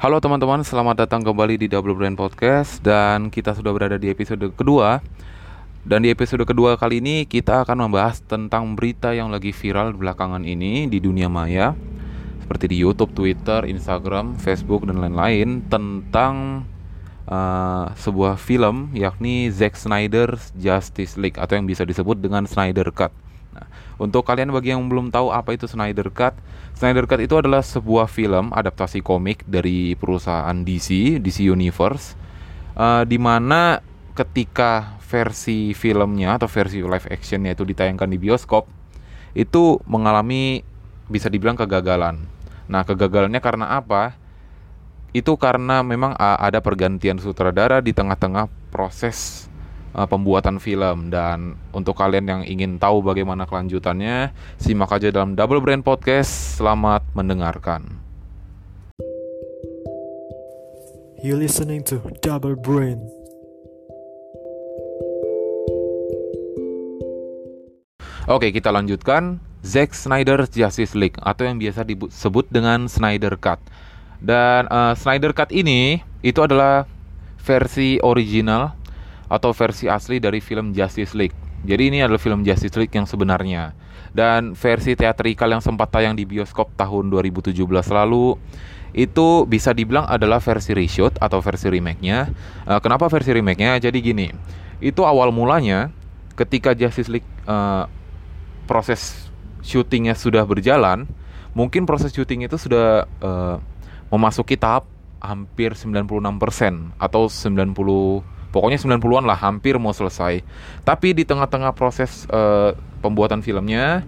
Halo teman-teman, selamat datang kembali di Double Brand Podcast dan kita sudah berada di episode kedua. Dan di episode kedua kali ini kita akan membahas tentang berita yang lagi viral belakangan ini di dunia maya seperti di YouTube, Twitter, Instagram, Facebook dan lain-lain tentang uh, sebuah film yakni Zack Snyder's Justice League atau yang bisa disebut dengan Snyder Cut. Untuk kalian bagi yang belum tahu apa itu Snyder Cut, Snyder Cut itu adalah sebuah film adaptasi komik dari perusahaan DC, DC Universe, uh, di mana ketika versi filmnya atau versi live actionnya itu ditayangkan di bioskop, itu mengalami bisa dibilang kegagalan. Nah, kegagalannya karena apa? Itu karena memang ada pergantian sutradara di tengah-tengah proses uh, pembuatan film. Dan untuk kalian yang ingin tahu bagaimana kelanjutannya simak aja dalam Double Brand Podcast. Selamat mendengarkan. You listening to Double Brain. Oke kita lanjutkan. Zack Snyder Justice League atau yang biasa disebut dengan Snyder Cut. Dan uh, Snyder Cut ini itu adalah versi original atau versi asli dari film Justice League. Jadi ini adalah film Justice League yang sebenarnya. Dan versi teatrikal yang sempat tayang di bioskop tahun 2017 lalu itu bisa dibilang adalah versi reshoot atau versi remake-nya. Uh, kenapa versi remake-nya? Jadi gini, itu awal mulanya ketika Justice League uh, proses syutingnya sudah berjalan, mungkin proses syuting itu sudah uh, memasuki tahap hampir 96% atau 90 pokoknya 90-an lah hampir mau selesai. Tapi di tengah-tengah proses uh, pembuatan filmnya,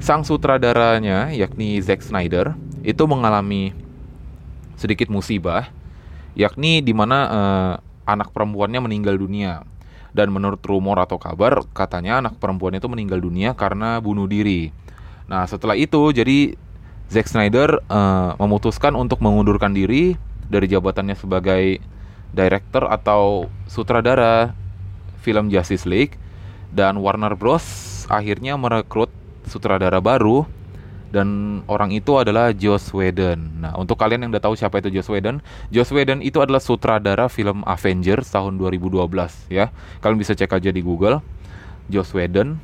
sang sutradaranya yakni Zack Snyder itu mengalami sedikit musibah, yakni di mana uh, anak perempuannya meninggal dunia. Dan menurut rumor atau kabar, katanya anak perempuan itu meninggal dunia karena bunuh diri. Nah, setelah itu jadi Zack Snyder uh, memutuskan untuk mengundurkan diri dari jabatannya sebagai director atau sutradara film Justice League dan Warner Bros akhirnya merekrut sutradara baru dan orang itu adalah Joss Whedon. Nah, untuk kalian yang udah tahu siapa itu Joss Whedon, Joss Whedon itu adalah sutradara film Avengers tahun 2012 ya. Kalian bisa cek aja di Google. Joss Whedon.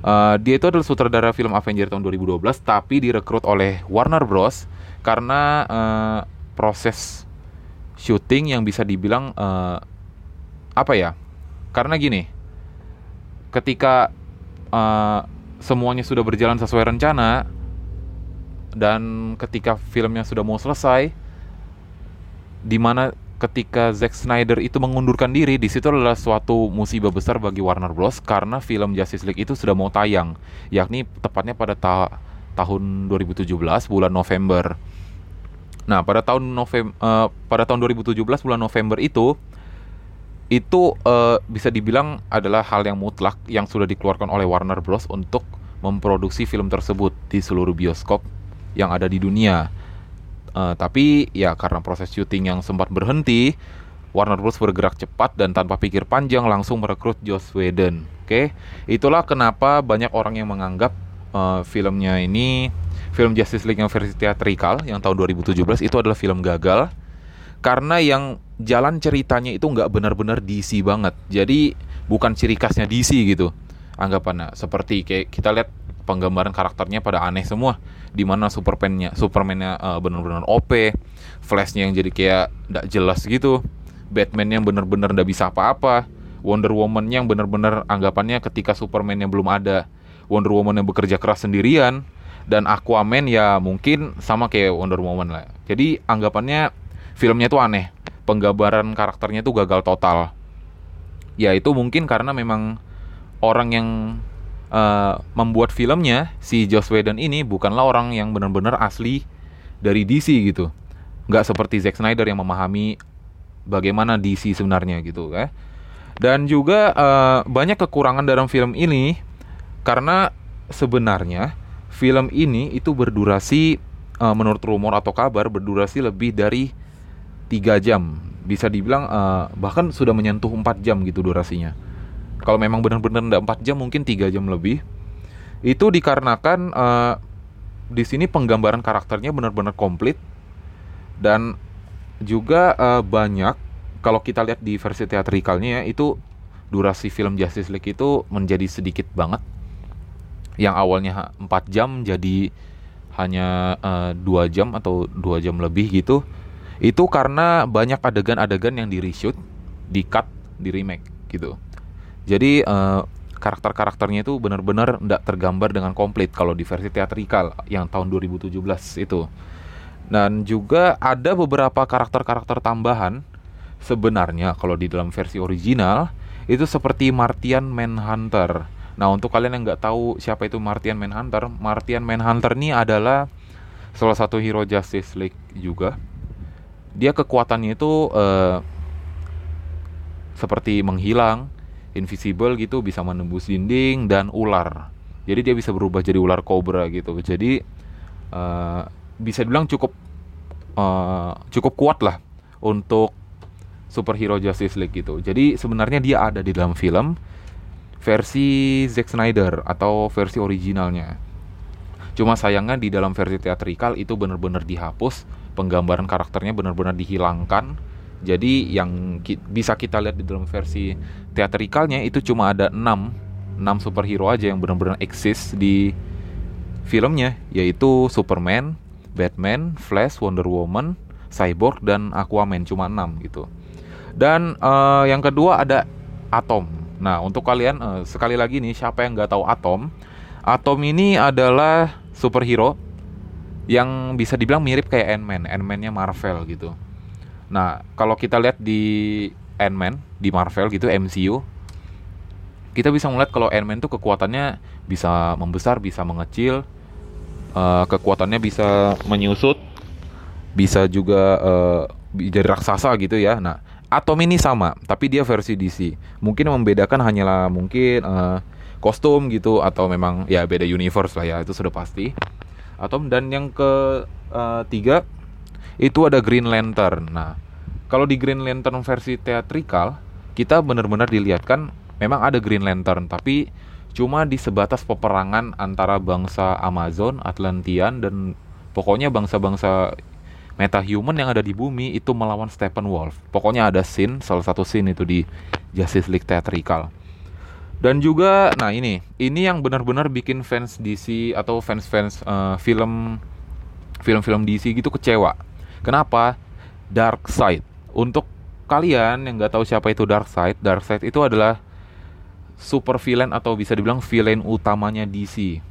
Uh, dia itu adalah sutradara film Avengers tahun 2012 tapi direkrut oleh Warner Bros karena uh, proses syuting yang bisa dibilang uh, apa ya? Karena gini, ketika uh, semuanya sudah berjalan sesuai rencana dan ketika filmnya sudah mau selesai, di mana ketika Zack Snyder itu mengundurkan diri, di situ adalah suatu musibah besar bagi Warner Bros. karena film Justice League itu sudah mau tayang, yakni tepatnya pada ta tahun 2017 bulan November. Nah, pada tahun November uh, pada tahun 2017 bulan November itu itu uh, bisa dibilang adalah hal yang mutlak yang sudah dikeluarkan oleh Warner Bros untuk memproduksi film tersebut di seluruh bioskop yang ada di dunia. Uh, tapi ya karena proses syuting yang sempat berhenti, Warner Bros bergerak cepat dan tanpa pikir panjang langsung merekrut Joss Whedon. Oke, okay? itulah kenapa banyak orang yang menganggap uh, filmnya ini film Justice League yang versi teatrikal yang tahun 2017 itu adalah film gagal karena yang jalan ceritanya itu nggak benar-benar DC banget. Jadi bukan ciri khasnya DC gitu. Anggapannya seperti kayak kita lihat penggambaran karakternya pada aneh semua. Di mana Superman-nya Superman-nya uh, benar-benar OP, Flash-nya yang jadi kayak nggak jelas gitu. Batman yang benar-benar nggak bisa apa-apa. Wonder Woman yang benar-benar anggapannya ketika Superman yang belum ada. Wonder Woman yang bekerja keras sendirian dan Aquaman ya mungkin sama kayak Wonder Woman lah. Jadi anggapannya filmnya tuh aneh. Penggambaran karakternya tuh gagal total. Ya itu mungkin karena memang orang yang uh, membuat filmnya si Joss Whedon ini bukanlah orang yang benar-benar asli dari DC gitu. Nggak seperti Zack Snyder yang memahami bagaimana DC sebenarnya gitu ya. Dan juga uh, banyak kekurangan dalam film ini karena sebenarnya film ini itu berdurasi uh, menurut rumor atau kabar berdurasi lebih dari tiga jam. Bisa dibilang uh, bahkan sudah menyentuh 4 jam gitu durasinya. Kalau memang benar-benar tidak 4 jam mungkin tiga jam lebih. Itu dikarenakan uh, di sini penggambaran karakternya benar-benar komplit. Dan juga uh, banyak kalau kita lihat di versi teatrikalnya ya itu durasi film Justice League itu menjadi sedikit banget. Yang awalnya 4 jam jadi hanya uh, dua jam atau dua jam lebih gitu itu karena banyak adegan-adegan yang di reshoot di cut di remake gitu. Jadi uh, karakter-karakternya itu benar-benar tidak tergambar dengan komplit kalau di versi teatrikal yang tahun 2017 itu. Dan juga ada beberapa karakter-karakter tambahan sebenarnya kalau di dalam versi original itu seperti Martian Manhunter Nah untuk kalian yang nggak tahu siapa itu Martian Manhunter, Martian Manhunter ini adalah salah satu hero Justice League juga. Dia kekuatannya itu uh, seperti menghilang, invisible gitu, bisa menembus dinding dan ular. Jadi dia bisa berubah jadi ular kobra gitu. Jadi uh, bisa dibilang cukup uh, cukup kuat lah untuk superhero Justice League gitu. Jadi sebenarnya dia ada di dalam film versi Zack Snyder atau versi originalnya. Cuma sayangnya di dalam versi teatrikal itu benar-benar dihapus, penggambaran karakternya benar-benar dihilangkan. Jadi yang ki bisa kita lihat di dalam versi teatrikalnya itu cuma ada 6 6 superhero aja yang benar-benar eksis di filmnya yaitu Superman, Batman, Flash, Wonder Woman, Cyborg dan Aquaman cuma 6 gitu. Dan uh, yang kedua ada Atom Nah, untuk kalian uh, sekali lagi nih siapa yang nggak tahu Atom? Atom ini adalah superhero yang bisa dibilang mirip kayak Ant-Man, Ant-Man-nya Marvel gitu. Nah, kalau kita lihat di Ant-Man di Marvel gitu MCU, kita bisa melihat kalau Ant-Man tuh kekuatannya bisa membesar, bisa mengecil, uh, kekuatannya bisa menyusut, bisa juga uh, jadi raksasa gitu ya. Nah, Atom ini sama, tapi dia versi DC. Mungkin membedakan hanyalah mungkin uh, kostum gitu atau memang ya beda universe lah ya itu sudah pasti. Atom dan yang ke uh, tiga itu ada Green Lantern. Nah, kalau di Green Lantern versi teatrikal kita benar-benar dilihatkan memang ada Green Lantern, tapi cuma di sebatas peperangan antara bangsa Amazon, Atlantean dan pokoknya bangsa-bangsa metahuman yang ada di bumi itu melawan Steppenwolf. Pokoknya ada scene, salah satu scene itu di Justice League Theatrical. Dan juga, nah ini, ini yang benar-benar bikin fans DC atau fans-fans uh, film film-film DC gitu kecewa. Kenapa? Dark Side. Untuk kalian yang nggak tahu siapa itu Dark Side, Dark Side itu adalah super villain atau bisa dibilang villain utamanya DC.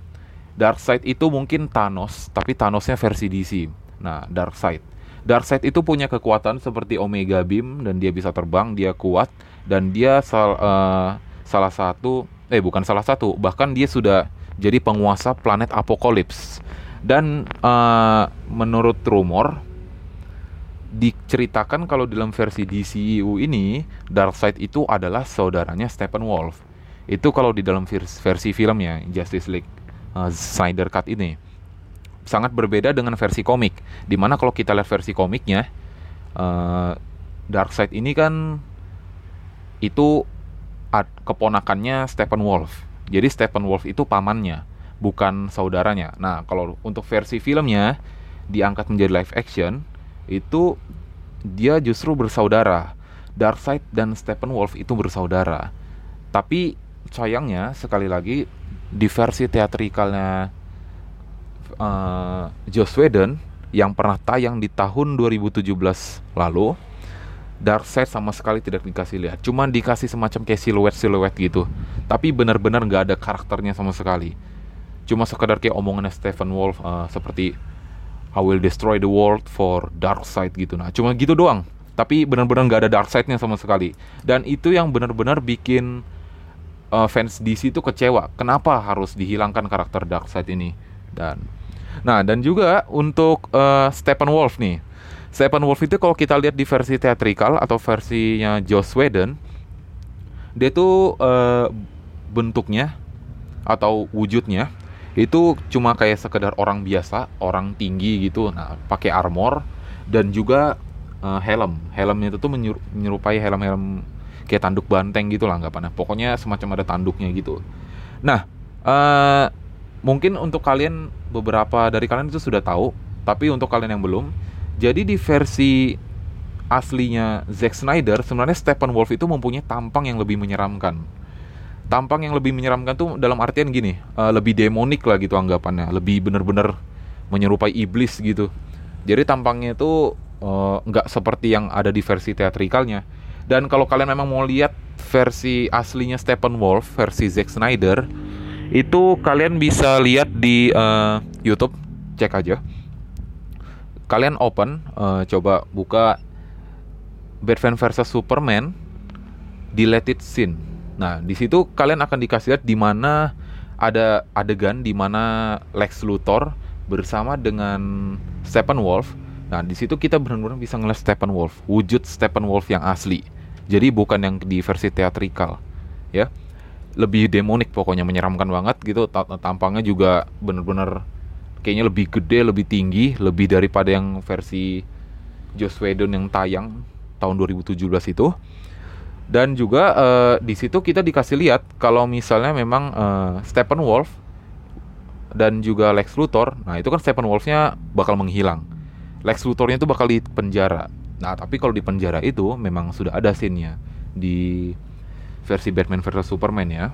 Dark Side itu mungkin Thanos, tapi Thanosnya versi DC Nah, Darkseid. Darkseid itu punya kekuatan seperti Omega Beam dan dia bisa terbang, dia kuat dan dia sal, uh, salah satu eh bukan salah satu, bahkan dia sudah jadi penguasa planet Apokalips. Dan uh, menurut rumor diceritakan kalau dalam versi DCU ini Darkseid itu adalah saudaranya Steppenwolf. Itu kalau di dalam versi, versi filmnya Justice League uh, Snyder Cut ini sangat berbeda dengan versi komik. Di mana kalau kita lihat versi komiknya, uh, Darkseid ini kan itu ad, keponakannya Stephen Wolf. Jadi Stephen Wolf itu pamannya, bukan saudaranya. Nah, kalau untuk versi filmnya diangkat menjadi live action, itu dia justru bersaudara. Darkseid dan Stephen Wolf itu bersaudara. Tapi sayangnya sekali lagi di versi teatrikalnya uh, Joss Whedon yang pernah tayang di tahun 2017 lalu Darkseid sama sekali tidak dikasih lihat. Cuma dikasih semacam kayak siluet-siluet gitu. Tapi benar-benar nggak ada karakternya sama sekali. Cuma sekedar kayak omongannya Stephen Wolf uh, seperti I will destroy the world for Darkseid gitu. Nah cuma gitu doang. Tapi benar-benar nggak ada Darkseidnya sama sekali. Dan itu yang benar-benar bikin uh, fans DC itu kecewa. Kenapa harus dihilangkan karakter Darkseid ini? Dan Nah, dan juga untuk uh, Steppenwolf nih. Steppenwolf itu kalau kita lihat di versi teatrikal atau versinya Joss Whedon, dia tuh uh, bentuknya atau wujudnya itu cuma kayak sekedar orang biasa, orang tinggi gitu. Nah, pakai armor dan juga uh, helm. Helmnya itu tuh menyerupai helm-helm kayak tanduk banteng gitu lah anggapannya. Pokoknya semacam ada tanduknya gitu. Nah, uh, mungkin untuk kalian beberapa dari kalian itu sudah tahu, tapi untuk kalian yang belum, jadi di versi aslinya Zack Snyder, sebenarnya Steppenwolf itu mempunyai tampang yang lebih menyeramkan. Tampang yang lebih menyeramkan tuh dalam artian gini, uh, lebih demonik lah gitu anggapannya, lebih bener-bener menyerupai iblis gitu. Jadi tampangnya itu uh, nggak seperti yang ada di versi teatrikalnya. Dan kalau kalian memang mau lihat versi aslinya Steppenwolf, versi Zack Snyder, itu kalian bisa lihat di uh, YouTube, cek aja kalian open uh, coba buka Batman versus Superman deleted scene. Nah, di situ kalian akan dikasih lihat di mana ada adegan di mana Lex Luthor bersama dengan Steppenwolf. Nah, di situ kita benar-benar bisa ngeliat Steppenwolf, wujud Steppenwolf yang asli. Jadi bukan yang di versi teatrikal, ya. Lebih demonik pokoknya menyeramkan banget gitu. Tampangnya juga benar-benar kayaknya lebih gede, lebih tinggi, lebih daripada yang versi Joss Whedon yang tayang tahun 2017 itu. Dan juga uh, di situ kita dikasih lihat kalau misalnya memang uh, Steppenwolf dan juga Lex Luthor, nah itu kan Steppenwolfnya bakal menghilang. Lex Luthornya itu bakal di penjara. Nah, tapi kalau di penjara itu memang sudah ada scene-nya di versi Batman versus Superman ya.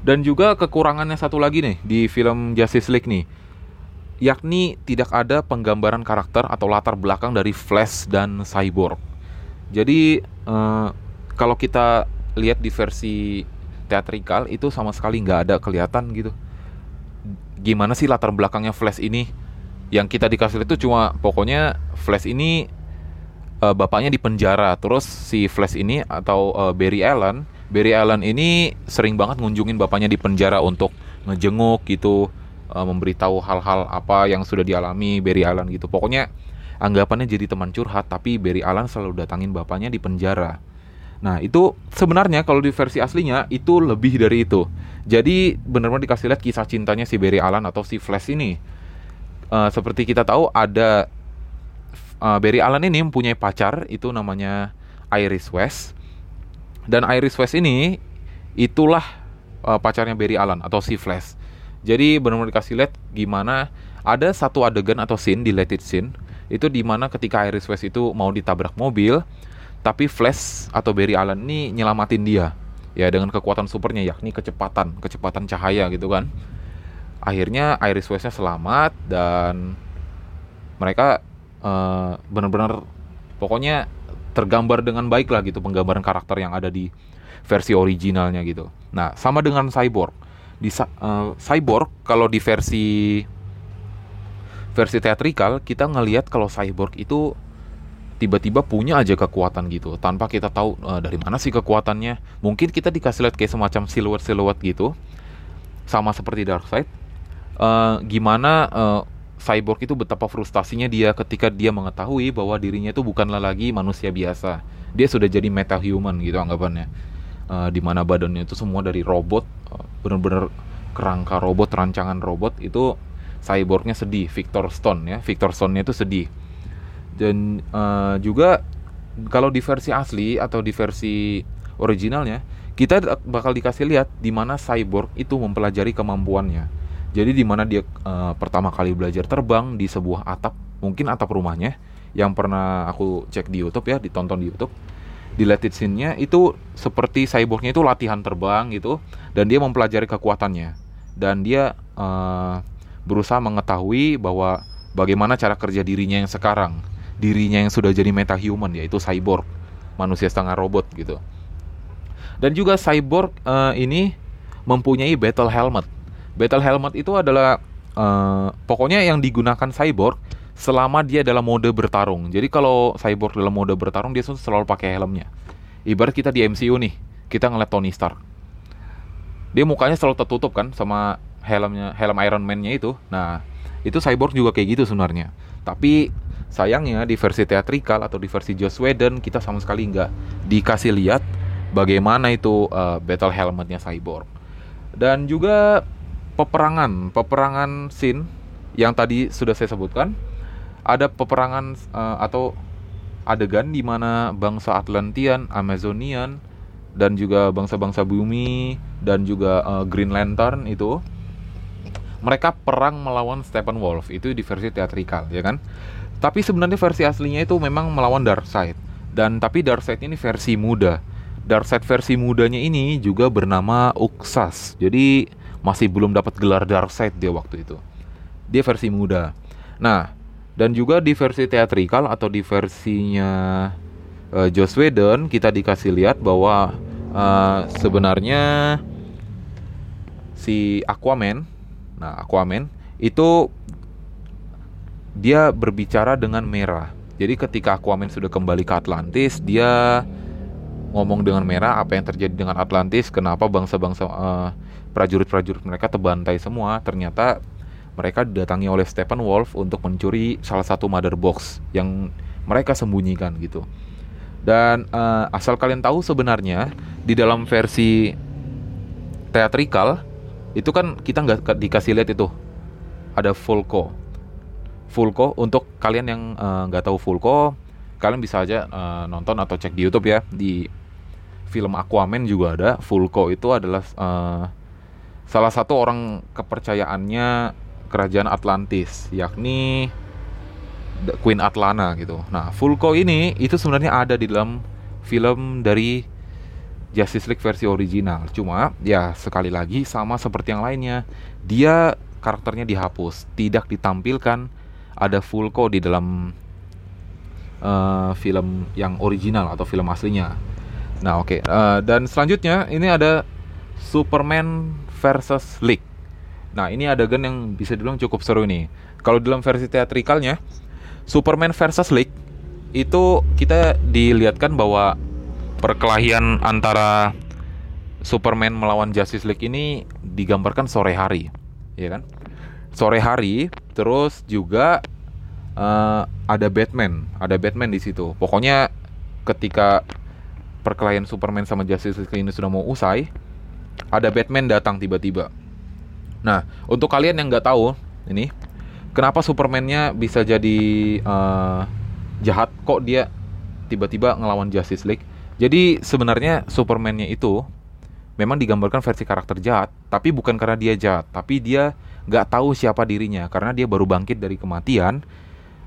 Dan juga kekurangannya satu lagi nih di film Justice League nih yakni tidak ada penggambaran karakter atau latar belakang dari Flash dan Cyborg. Jadi uh, kalau kita lihat di versi teatrikal itu sama sekali nggak ada kelihatan gitu. Gimana sih latar belakangnya Flash ini? Yang kita dikasih itu cuma pokoknya Flash ini uh, bapaknya di penjara, terus si Flash ini atau uh, Barry Allen, Barry Allen ini sering banget ngunjungin bapaknya di penjara untuk ngejenguk gitu uh, memberitahu hal-hal apa yang sudah dialami Barry Allen gitu. Pokoknya anggapannya jadi teman curhat, tapi Barry Allen selalu datangin bapaknya di penjara. Nah itu sebenarnya kalau di versi aslinya itu lebih dari itu. Jadi benar-benar dikasih lihat kisah cintanya si Barry Allen atau si Flash ini. Uh, seperti kita tahu ada uh, Barry Allen ini mempunyai pacar itu namanya Iris West. Dan Iris West ini itulah uh, pacarnya Barry Allen atau si Flash. Jadi benar-benar dikasih lihat gimana ada satu adegan atau scene di Let It Scene itu di mana ketika Iris West itu mau ditabrak mobil, tapi Flash atau Barry Allen ini nyelamatin dia ya dengan kekuatan supernya yakni kecepatan, kecepatan cahaya gitu kan. Akhirnya Iris Westnya selamat dan mereka uh, benar-benar pokoknya tergambar dengan baik lah gitu penggambaran karakter yang ada di versi originalnya gitu. Nah sama dengan Cyborg. Di uh, cyborg kalau di versi versi teatrikal kita ngelihat kalau cyborg itu tiba-tiba punya aja kekuatan gitu tanpa kita tahu uh, dari mana sih kekuatannya. Mungkin kita dikasih lihat kayak semacam siluet siluet gitu sama seperti Darkseid. Uh, gimana uh, cyborg itu betapa frustasinya dia ketika dia mengetahui bahwa dirinya itu bukanlah lagi manusia biasa. Dia sudah jadi metahuman gitu anggapannya. Uh, di mana badannya itu semua dari robot uh, bener-bener kerangka robot rancangan robot itu cyborgnya sedih. Victor Stone ya Victor Stone-nya itu sedih. Dan uh, juga kalau di versi asli atau di versi originalnya kita bakal dikasih lihat di mana cyborg itu mempelajari kemampuannya jadi di mana dia uh, pertama kali belajar terbang di sebuah atap mungkin atap rumahnya yang pernah aku cek di YouTube ya ditonton di YouTube deleted scene-nya itu seperti cyborgnya itu latihan terbang gitu dan dia mempelajari kekuatannya. Dan dia uh, berusaha mengetahui bahwa bagaimana cara kerja dirinya yang sekarang. Dirinya yang sudah jadi metahuman yaitu cyborg manusia setengah robot gitu. Dan juga cyborg uh, ini mempunyai battle helmet battle helmet itu adalah uh, pokoknya yang digunakan cyborg selama dia dalam mode bertarung. Jadi kalau cyborg dalam mode bertarung dia selalu pakai helmnya. Ibarat kita di MCU nih, kita ngeliat Tony Stark. Dia mukanya selalu tertutup kan sama helmnya, helm Iron Man-nya itu. Nah, itu cyborg juga kayak gitu sebenarnya. Tapi sayangnya di versi teatrikal atau di versi Joss Whedon kita sama sekali nggak dikasih lihat bagaimana itu uh, battle helmetnya cyborg. Dan juga peperangan, peperangan scene yang tadi sudah saya sebutkan ada peperangan uh, atau adegan di mana bangsa Atlantian, Amazonian dan juga bangsa-bangsa bumi dan juga uh, Green Lantern itu mereka perang melawan Steppenwolf itu di versi teatrikal ya kan Tapi sebenarnya versi aslinya itu memang melawan Darkseid. Dan tapi Darkseid ini versi muda. Darkseid versi mudanya ini juga bernama Uxas. Jadi masih belum dapat gelar Darkseid dia waktu itu. Dia versi muda. Nah, dan juga di versi teatrikal atau di versinya uh, Joss Whedon kita dikasih lihat bahwa uh, sebenarnya si Aquaman, nah Aquaman itu dia berbicara dengan merah. Jadi ketika Aquaman sudah kembali ke Atlantis, dia ngomong dengan merah apa yang terjadi dengan Atlantis, kenapa bangsa-bangsa uh, prajurit-prajurit mereka terbantai semua. Ternyata mereka didatangi oleh Stephen Wolf untuk mencuri salah satu mother box yang mereka sembunyikan gitu. Dan uh, asal kalian tahu sebenarnya di dalam versi teatrikal itu kan kita nggak dikasih lihat itu ada Fulco. Fulco untuk kalian yang eh, nggak uh, tahu Fulco, kalian bisa aja uh, nonton atau cek di YouTube ya di film Aquaman juga ada Fulco itu adalah uh, salah satu orang kepercayaannya kerajaan Atlantis, yakni Queen Atlana gitu. Nah, Fulco ini itu sebenarnya ada di dalam film dari Justice League versi original. Cuma ya sekali lagi sama seperti yang lainnya, dia karakternya dihapus, tidak ditampilkan ada Fulco di dalam uh, film yang original atau film aslinya. Nah, oke. Okay. Uh, eh, dan selanjutnya ini ada Superman versus League. Nah, ini adegan yang bisa dibilang cukup seru nih. Kalau dalam versi teatrikalnya, Superman versus League itu kita dilihatkan bahwa perkelahian antara Superman melawan Justice League ini digambarkan sore hari, ya kan? Sore hari, terus juga uh, ada Batman, ada Batman di situ. Pokoknya ketika perkelahian Superman sama Justice League ini sudah mau usai, ada Batman datang tiba-tiba Nah, untuk kalian yang nggak tahu ini, kenapa Superman-nya bisa jadi uh, jahat? Kok dia tiba-tiba ngelawan Justice League? Jadi sebenarnya Superman-nya itu memang digambarkan versi karakter jahat, tapi bukan karena dia jahat, tapi dia nggak tahu siapa dirinya karena dia baru bangkit dari kematian.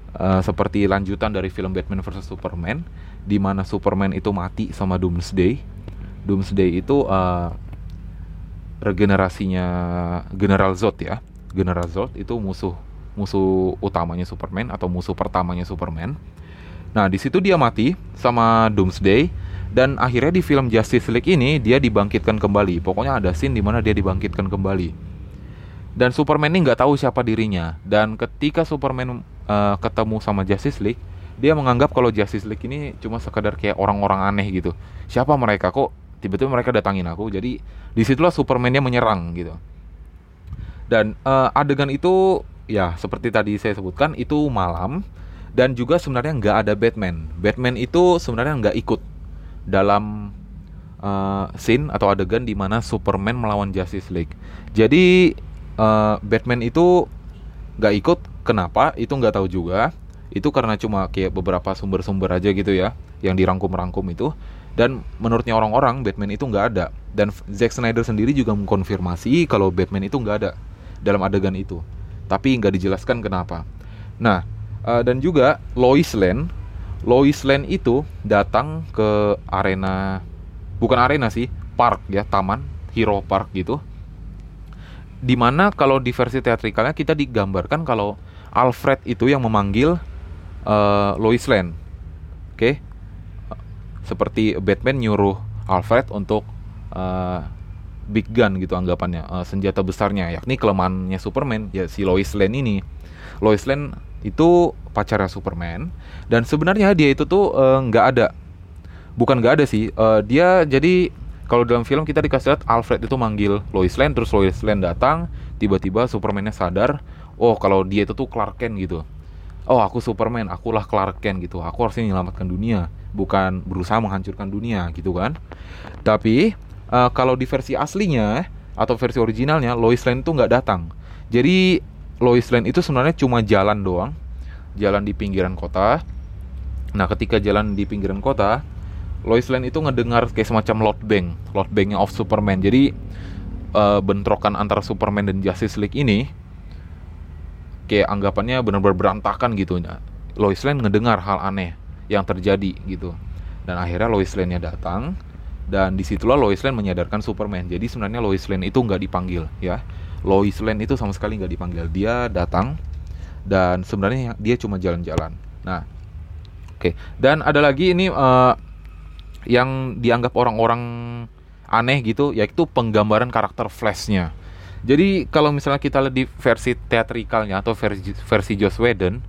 Uh, seperti lanjutan dari film Batman vs Superman, di mana Superman itu mati sama Doomsday. Doomsday itu uh, regenerasinya General Zod ya. General Zod itu musuh musuh utamanya Superman atau musuh pertamanya Superman. Nah, di situ dia mati sama Doomsday dan akhirnya di film Justice League ini dia dibangkitkan kembali. Pokoknya ada scene di mana dia dibangkitkan kembali. Dan Superman ini nggak tahu siapa dirinya. Dan ketika Superman uh, ketemu sama Justice League, dia menganggap kalau Justice League ini cuma sekedar kayak orang-orang aneh gitu. Siapa mereka kok tiba-tiba mereka datangin aku jadi di situlah Supermannya menyerang gitu. Dan uh, adegan itu ya seperti tadi saya sebutkan itu malam dan juga sebenarnya nggak ada Batman. Batman itu sebenarnya nggak ikut dalam uh, scene atau adegan di mana Superman melawan Justice League. Jadi uh, Batman itu nggak ikut kenapa? Itu nggak tahu juga. Itu karena cuma kayak beberapa sumber-sumber aja gitu ya yang dirangkum-rangkum itu dan menurutnya orang-orang Batman itu nggak ada. Dan Zack Snyder sendiri juga mengkonfirmasi kalau Batman itu nggak ada dalam adegan itu. Tapi nggak dijelaskan kenapa. Nah uh, dan juga Lois Lane Lois Lane itu datang ke arena bukan arena sih park ya taman Hero Park gitu. Di mana kalau di versi teatrikalnya kita digambarkan kalau Alfred itu yang memanggil uh, Lois Lane. Oke? okay? Seperti Batman nyuruh Alfred untuk uh, big gun gitu anggapannya uh, senjata besarnya yakni kelemahannya Superman ya si Lois Lane ini. Lois Lane itu pacarnya Superman dan sebenarnya dia itu tuh eh, nggak uh, ada. Bukan nggak ada sih uh, dia jadi kalau dalam film kita dikasih lihat Alfred itu manggil Lois Lane terus Lois Lane datang tiba-tiba Supermannya sadar oh kalau dia itu tuh Clark Kent gitu. Oh aku Superman akulah Clark Kent gitu. Aku harusnya menyelamatkan dunia bukan berusaha menghancurkan dunia gitu kan. Tapi uh, kalau di versi aslinya atau versi originalnya Lois Lane itu nggak datang. Jadi Lois Lane itu sebenarnya cuma jalan doang. Jalan di pinggiran kota. Nah ketika jalan di pinggiran kota Lois Lane itu ngedengar kayak semacam Lord Bang Lord Bangnya of Superman. Jadi uh, bentrokan antara Superman dan Justice League ini kayak anggapannya benar-benar berantakan gitu. Lois Lane ngedengar hal aneh yang terjadi gitu. Dan akhirnya Lois Lane-nya datang dan di situlah Lois Lane menyadarkan Superman. Jadi sebenarnya Lois Lane itu nggak dipanggil ya. Lois Lane itu sama sekali nggak dipanggil. Dia datang dan sebenarnya dia cuma jalan-jalan. Nah oke. Okay. dan ada lagi ini uh, yang dianggap orang-orang aneh gitu yaitu penggambaran karakter Flashnya. Jadi kalau misalnya kita lihat di versi teatrikalnya atau versi versi Joss Whedon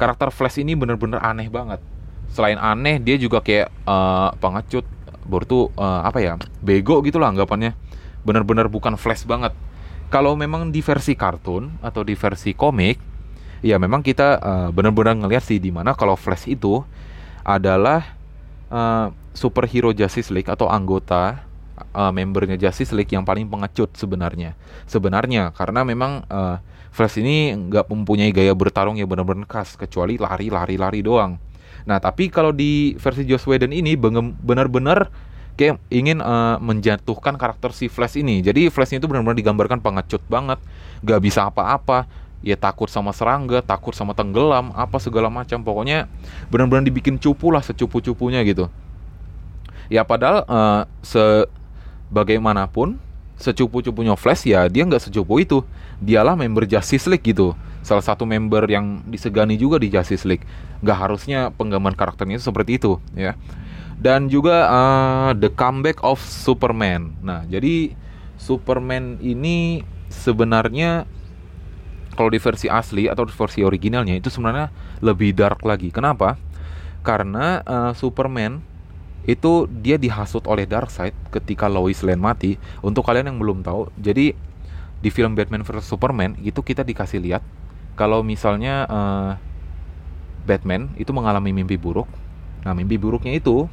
karakter Flash ini bener-bener aneh banget selain aneh dia juga kayak uh, pengecut baru tuh uh, apa ya bego gitu lah anggapannya bener-bener bukan Flash banget kalau memang di versi kartun atau di versi komik ya memang kita uh, bener-bener ngelihat sih di mana kalau Flash itu adalah uh, superhero Justice League atau anggota uh, membernya Justice League yang paling pengecut sebenarnya. Sebenarnya karena memang uh, Flash ini nggak mempunyai gaya bertarung yang benar-benar khas kecuali lari lari lari doang. Nah tapi kalau di versi Joss Whedon ini benar-benar kayak ingin uh, menjatuhkan karakter si Flash ini. Jadi Flashnya itu benar-benar digambarkan pengecut banget, nggak bisa apa-apa, ya takut sama serangga, takut sama tenggelam, apa segala macam. Pokoknya benar-benar dibikin cupu lah secupu-cupunya gitu. Ya padahal uh, se bagaimanapun secupu-cupunya Flash ya dia nggak secupu itu dialah member Justice League gitu salah satu member yang disegani juga di Justice League. Nggak harusnya penggambaran karakternya seperti itu ya. Dan juga uh, the comeback of Superman. Nah jadi Superman ini sebenarnya kalau di versi asli atau di versi originalnya itu sebenarnya lebih dark lagi. Kenapa? Karena uh, Superman itu dia dihasut oleh Darkseid ketika Lois Lane mati. Untuk kalian yang belum tahu, jadi di film Batman vs Superman itu kita dikasih lihat kalau misalnya uh, Batman itu mengalami mimpi buruk. Nah, mimpi buruknya itu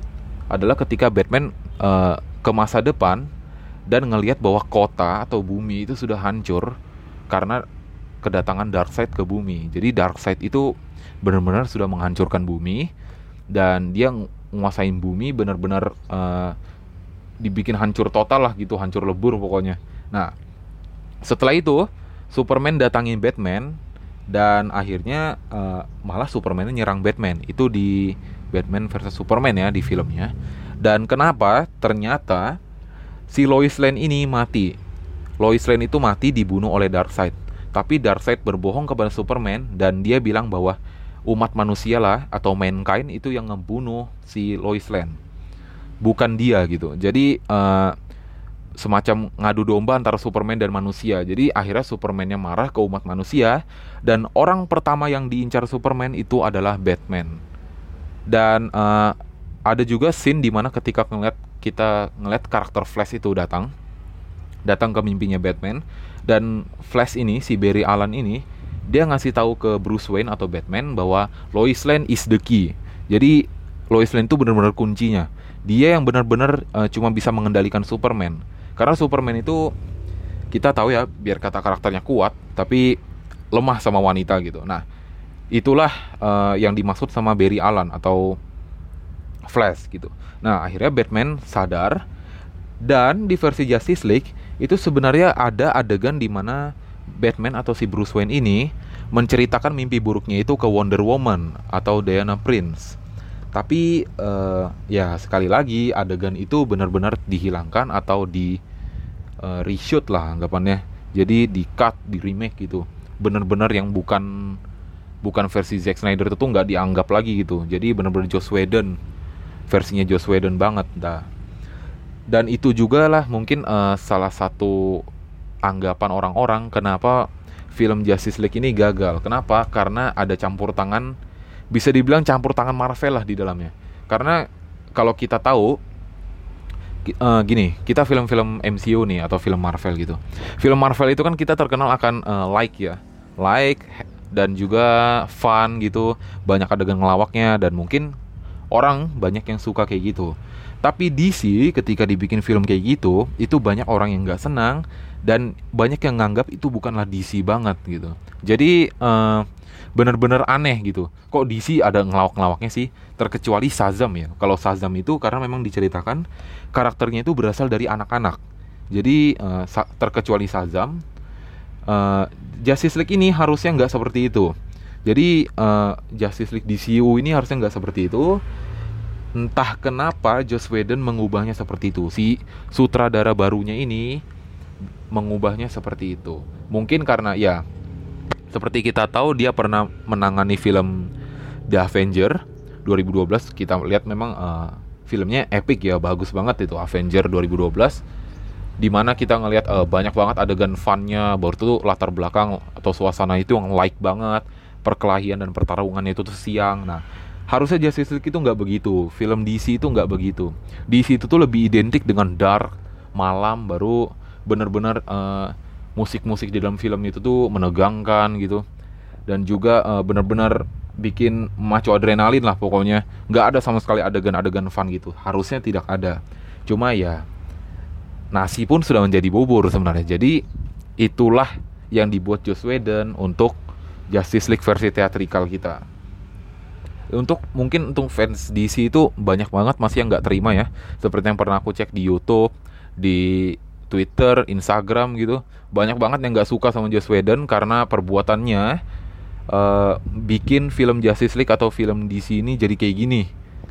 adalah ketika Batman uh, ke masa depan dan ngelihat bahwa kota atau bumi itu sudah hancur karena kedatangan Darkseid ke bumi. Jadi Darkseid itu benar-benar sudah menghancurkan bumi dan dia nguasain bumi benar-benar uh, dibikin hancur total lah gitu hancur lebur pokoknya nah setelah itu Superman datangin Batman dan akhirnya uh, malah Superman nyerang Batman. Itu di Batman versus Superman ya di filmnya. Dan kenapa? Ternyata si Lois Lane ini mati. Lois Lane itu mati dibunuh oleh Darkseid. Tapi Darkseid berbohong kepada Superman dan dia bilang bahwa umat manusia lah atau mankind itu yang ngebunuh si Lois Lane. Bukan dia gitu. Jadi uh, semacam ngadu domba antara Superman dan manusia jadi akhirnya Supermannya marah ke umat manusia dan orang pertama yang diincar Superman itu adalah Batman dan uh, ada juga scene di mana ketika ngeliat kita ngeliat karakter Flash itu datang datang ke mimpinya Batman dan Flash ini si Barry Allen ini dia ngasih tahu ke Bruce Wayne atau Batman bahwa Lois Lane is the key. Jadi Lois Lane itu benar-benar kuncinya. Dia yang benar-benar uh, cuma bisa mengendalikan Superman. Karena Superman itu kita tahu ya, biar kata karakternya kuat, tapi lemah sama wanita gitu. Nah, itulah uh, yang dimaksud sama Barry Allen atau Flash gitu. Nah, akhirnya Batman sadar dan di versi Justice League itu sebenarnya ada adegan di mana Batman atau si Bruce Wayne ini menceritakan mimpi buruknya itu ke Wonder Woman atau Diana Prince. Tapi uh, ya sekali lagi adegan itu benar-benar dihilangkan atau di uh, reshoot lah anggapannya. Jadi di cut, di remake gitu. Benar-benar yang bukan bukan versi Zack Snyder itu nggak dianggap lagi gitu. Jadi benar-benar Joss Whedon versinya Joss Whedon banget dah. Dan itu juga lah mungkin uh, salah satu anggapan orang-orang kenapa film Justice League ini gagal. Kenapa? Karena ada campur tangan bisa dibilang campur tangan Marvel lah di dalamnya. Karena kalau kita tahu uh, gini, kita film-film MCU nih atau film Marvel gitu. Film Marvel itu kan kita terkenal akan uh, like ya. Like dan juga fun gitu, banyak adegan ngelawaknya dan mungkin orang banyak yang suka kayak gitu. Tapi DC ketika dibikin film kayak gitu, itu banyak orang yang nggak senang dan banyak yang nganggap itu bukanlah DC banget gitu jadi uh, benar-benar aneh gitu kok DC ada ngelawak-ngelawaknya sih terkecuali Shazam ya kalau Shazam itu karena memang diceritakan karakternya itu berasal dari anak-anak jadi uh, terkecuali Shazam uh, Justice League ini harusnya nggak seperti itu Jadi uh, Justice League DCU ini harusnya nggak seperti itu. Entah kenapa Joss Whedon mengubahnya seperti itu. Si sutradara barunya ini mengubahnya seperti itu. Mungkin karena ya seperti kita tahu dia pernah menangani film The Avenger 2012. Kita lihat memang uh, filmnya epic ya, bagus banget itu Avenger 2012 di mana kita ngelihat uh, banyak banget adegan funnya baru tuh latar belakang atau suasana itu yang like banget perkelahian dan pertarungan itu tuh siang. Nah harusnya Justice League itu nggak begitu film DC itu nggak begitu. DC itu tuh lebih identik dengan dark malam baru bener-bener uh, musik-musik di dalam film itu tuh menegangkan gitu dan juga uh, bener-bener bikin maco adrenalin lah pokoknya nggak ada sama sekali adegan-adegan fun gitu harusnya tidak ada cuma ya nasi pun sudah menjadi bubur sebenarnya. Jadi itulah yang dibuat Joss Whedon untuk Justice League versi teatrikal kita. Untuk mungkin untuk fans DC itu banyak banget masih yang nggak terima ya. Seperti yang pernah aku cek di YouTube, di Twitter, Instagram gitu. Banyak banget yang nggak suka sama Joss Whedon karena perbuatannya uh, bikin film Justice League atau film DC ini jadi kayak gini.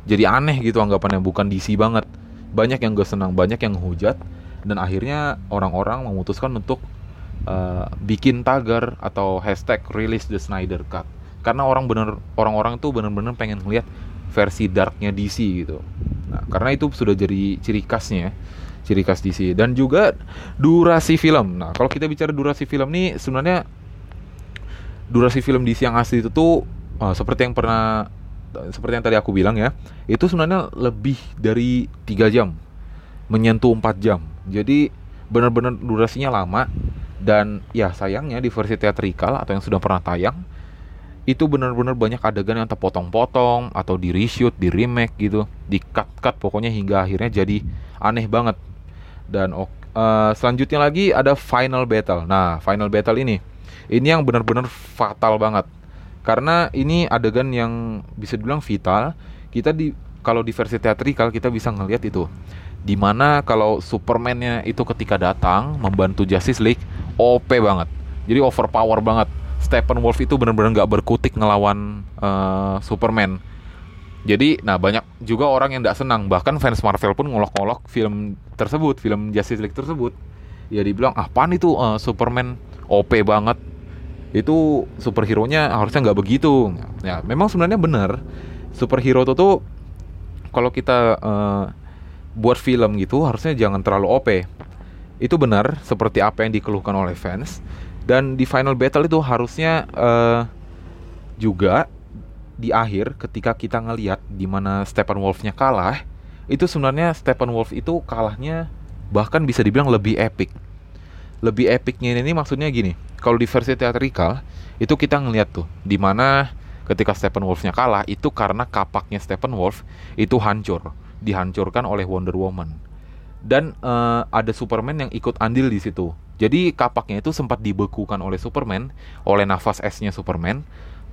Jadi aneh gitu anggapannya bukan DC banget. Banyak yang gak senang, banyak yang hujat dan akhirnya orang-orang memutuskan untuk uh, bikin tagar atau hashtag release the Snyder Cut karena orang bener orang-orang itu bener-bener pengen lihat versi darknya DC gitu nah karena itu sudah jadi ciri khasnya ciri khas DC dan juga durasi film. Nah kalau kita bicara durasi film nih sebenarnya durasi film DC yang asli itu tuh uh, seperti yang pernah seperti yang tadi aku bilang ya itu sebenarnya lebih dari tiga jam. Menyentuh 4 jam. Jadi benar-benar durasinya lama. Dan ya sayangnya di versi teatrikal atau yang sudah pernah tayang itu benar-benar banyak adegan yang terpotong-potong atau di reshoot, di remake gitu, di cut-cut pokoknya hingga akhirnya jadi aneh banget. Dan uh, selanjutnya lagi ada final battle. Nah, final battle ini ini yang benar-benar fatal banget. Karena ini adegan yang bisa dibilang vital. Kita di kalau di versi teatrikal kita bisa ngelihat itu di mana kalau Superman-nya itu ketika datang membantu Justice League OP banget jadi overpower banget Stephen Wolf itu benar-benar nggak berkutik ngelawan uh, Superman jadi nah banyak juga orang yang tidak senang. Bahkan fans Marvel pun ngolok-ngolok film tersebut film Justice League tersebut. Ya dibilang apaan itu? Uh, Superman OP banget. Itu superhero nya harusnya nggak begitu. Ya memang sebenarnya benar. Superhero itu tuh kalau kita uh, buat film gitu harusnya jangan terlalu OP. Itu benar seperti apa yang dikeluhkan oleh fans. Dan di final battle itu harusnya uh, juga di akhir ketika kita ngelihat di mana Stephen Wolf-nya kalah, itu sebenarnya Stephen Wolf itu kalahnya bahkan bisa dibilang lebih epic. Lebih epicnya ini maksudnya gini, kalau di versi teatrikal itu kita ngelihat tuh di mana ketika Stephen Wolf-nya kalah itu karena kapaknya Stephen Wolf itu hancur dihancurkan oleh Wonder Woman. Dan uh, ada Superman yang ikut andil di situ. Jadi kapaknya itu sempat dibekukan oleh Superman, oleh nafas esnya Superman.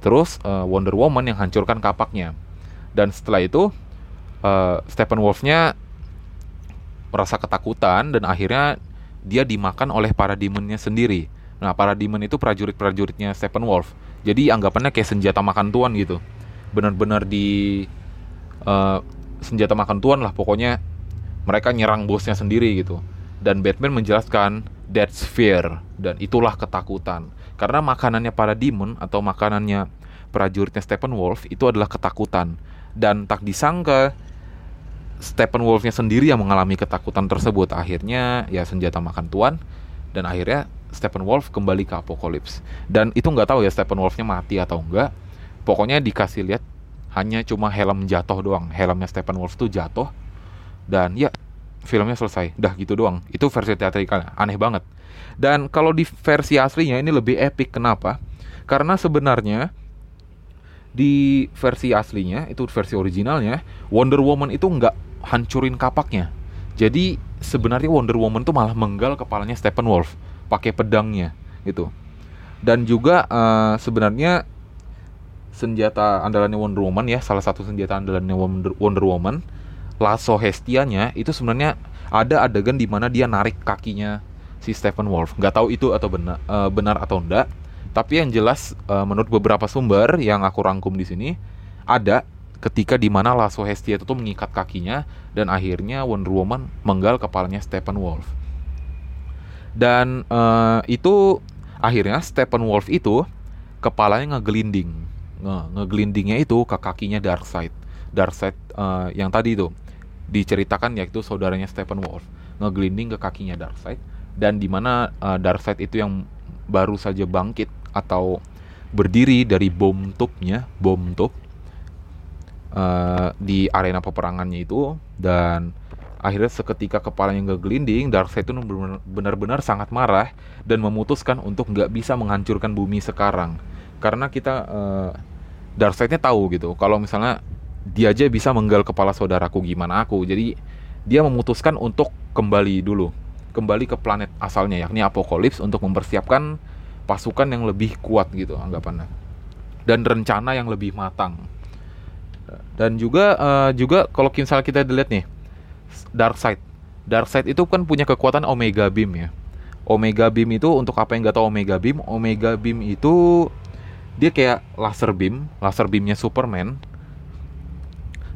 Terus uh, Wonder Woman yang hancurkan kapaknya. Dan setelah itu uh, Stephen Wolf-nya merasa ketakutan dan akhirnya dia dimakan oleh para demonnya sendiri. Nah, para demon itu prajurit-prajuritnya Stephen Wolf. Jadi anggapannya kayak senjata makan tuan gitu. Benar-benar di uh, senjata makan tuan lah pokoknya mereka nyerang bosnya sendiri gitu dan Batman menjelaskan that's fear dan itulah ketakutan karena makanannya para demon atau makanannya prajuritnya Stephen Wolf itu adalah ketakutan. Dan tak disangka Stephen Wolfnya sendiri yang mengalami ketakutan tersebut. Akhirnya ya senjata makan tuan. Dan akhirnya Stephen Wolf kembali ke Apokalips dan itu nggak tahu ya Stephen Wolfnya mati atau enggak pokoknya dikasih lihat hanya cuma helm jatuh doang. Helmnya Stephen Wolf tuh jatuh. Dan ya filmnya selesai. Dah gitu doang. Itu versi teatrikal aneh banget. Dan kalau di versi aslinya ini lebih epic. Kenapa? Karena sebenarnya di versi aslinya itu versi originalnya Wonder Woman itu nggak hancurin kapaknya. Jadi sebenarnya Wonder Woman tuh malah menggal kepalanya Stephen Wolf pakai pedangnya gitu. Dan juga uh, sebenarnya senjata andalannya Wonder Woman ya, salah satu senjata andalannya Wonder, Woman, lasso Hestianya itu sebenarnya ada adegan di mana dia narik kakinya si Stephen Wolf. Nggak tahu itu atau benar uh, benar atau enggak. Tapi yang jelas uh, menurut beberapa sumber yang aku rangkum di sini ada ketika di mana Lasso Hestia itu tuh mengikat kakinya dan akhirnya Wonder Woman menggal kepalanya Steppenwolf. Dan uh, itu akhirnya Steppenwolf itu kepalanya ngegelinding. Nge ngegelindingnya itu ke kakinya Darkseid. Darkseid uh, yang tadi itu diceritakan yaitu saudaranya Steppenwolf ngegelinding ke kakinya Darkseid dan di mana uh, Darkseid itu yang baru saja bangkit atau berdiri dari bom tubnya, bom tub uh, di arena peperangannya itu dan akhirnya seketika kepalanya nggak gelinding, Darkseid itu benar-benar sangat marah dan memutuskan untuk nggak bisa menghancurkan bumi sekarang. Karena kita uh, Darkseidnya tahu gitu kalau misalnya dia aja bisa menggal kepala saudaraku gimana aku? Jadi dia memutuskan untuk kembali dulu. Kembali ke planet asalnya yakni Apokalips untuk mempersiapkan pasukan yang lebih kuat gitu anggapannya. Dan rencana yang lebih matang. Dan juga uh, juga kalau misalnya kita lihat nih Dark Side. Dark Side itu kan punya kekuatan Omega Beam ya. Omega Beam itu untuk apa yang nggak tahu Omega Beam Omega Beam itu dia kayak laser beam laser beamnya Superman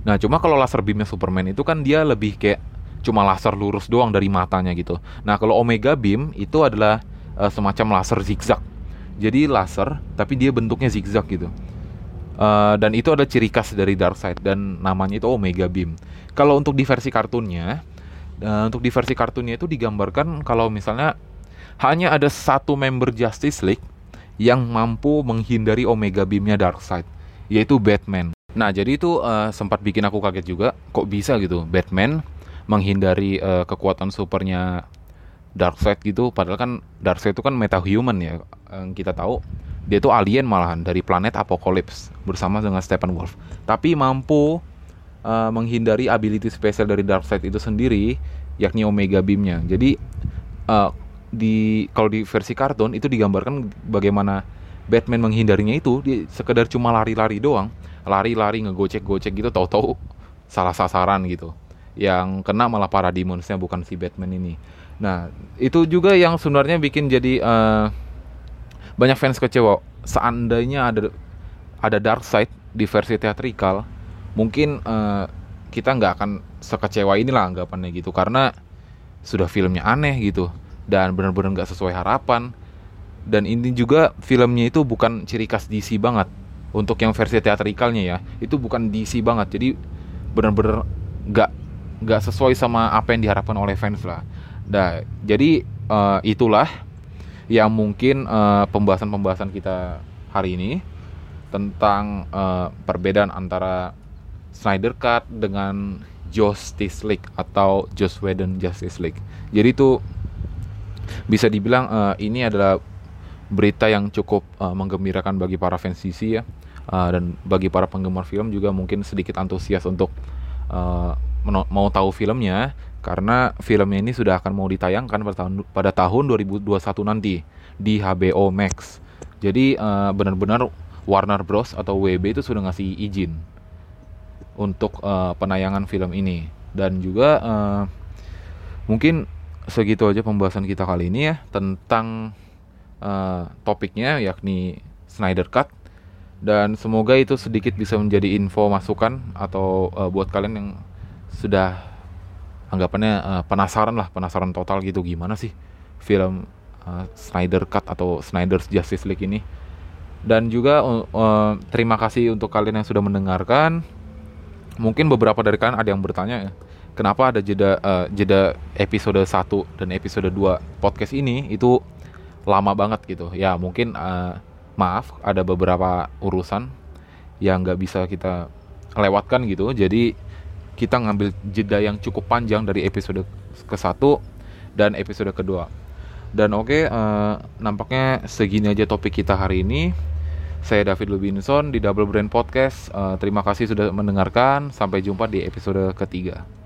nah cuma kalau laser beamnya Superman itu kan dia lebih kayak cuma laser lurus doang dari matanya gitu. Nah, kalau Omega Beam itu adalah uh, semacam laser zigzag. Jadi laser tapi dia bentuknya zigzag gitu. Uh, dan itu ada ciri khas dari Darkseid dan namanya itu Omega Beam. Kalau untuk di versi kartunnya, uh, untuk di versi kartunnya itu digambarkan kalau misalnya hanya ada satu member Justice League yang mampu menghindari Omega Beamnya Darkseid, yaitu Batman. Nah, jadi itu uh, sempat bikin aku kaget juga, kok bisa gitu Batman menghindari uh, kekuatan supernya Darkseid gitu. Padahal kan Darkseid itu kan metahuman ya yang kita tahu. Dia itu alien malahan dari planet Apocalypse bersama dengan Steppenwolf. Tapi mampu uh, menghindari ability spesial dari Darkseid itu sendiri yakni Omega Beamnya. Jadi uh, di kalau di versi kartun itu digambarkan bagaimana Batman menghindarinya itu dia sekedar cuma lari-lari doang lari-lari ngegocek-gocek gitu tahu-tahu salah sasaran gitu yang kena malah para demonsnya bukan si Batman ini. Nah itu juga yang sebenarnya bikin jadi uh, banyak fans kecewa. Seandainya ada ada Dark Side di versi teatrikal, mungkin uh, kita nggak akan sekecewa inilah anggapannya gitu karena sudah filmnya aneh gitu dan benar-benar nggak sesuai harapan dan ini juga filmnya itu bukan ciri khas DC banget untuk yang versi teatrikalnya ya itu bukan DC banget jadi benar-benar nggak nggak sesuai sama apa yang diharapkan oleh fans lah. Nah, jadi uh, itulah yang mungkin eh, pembahasan-pembahasan kita hari ini tentang uh, perbedaan antara Snyder Cut dengan Justice League atau Joss Whedon Justice League. Jadi itu bisa dibilang uh, ini adalah berita yang cukup uh, menggembirakan bagi para fans DC ya uh, dan bagi para penggemar film juga mungkin sedikit antusias untuk uh, mau tahu filmnya karena filmnya ini sudah akan mau ditayangkan pada tahun pada tahun 2021 nanti di HBO Max. Jadi uh, benar-benar Warner Bros. atau WB itu sudah ngasih izin untuk uh, penayangan film ini. Dan juga uh, mungkin segitu aja pembahasan kita kali ini ya tentang uh, topiknya yakni Snyder Cut dan semoga itu sedikit bisa menjadi info masukan atau uh, buat kalian yang sudah anggapannya uh, penasaran lah penasaran total gitu gimana sih film uh, Snyder Cut atau Snyder's Justice League ini. Dan juga uh, terima kasih untuk kalian yang sudah mendengarkan. Mungkin beberapa dari kalian ada yang bertanya kenapa ada jeda uh, jeda episode 1 dan episode 2 podcast ini? Itu lama banget gitu. Ya mungkin uh, maaf ada beberapa urusan yang nggak bisa kita lewatkan gitu jadi kita ngambil jeda yang cukup panjang dari episode ke satu dan episode kedua. Dan oke, okay, uh, eh, nampaknya segini aja topik kita hari ini. Saya David Lubinson di Double Brain Podcast. Uh, terima kasih sudah mendengarkan. Sampai jumpa di episode ketiga.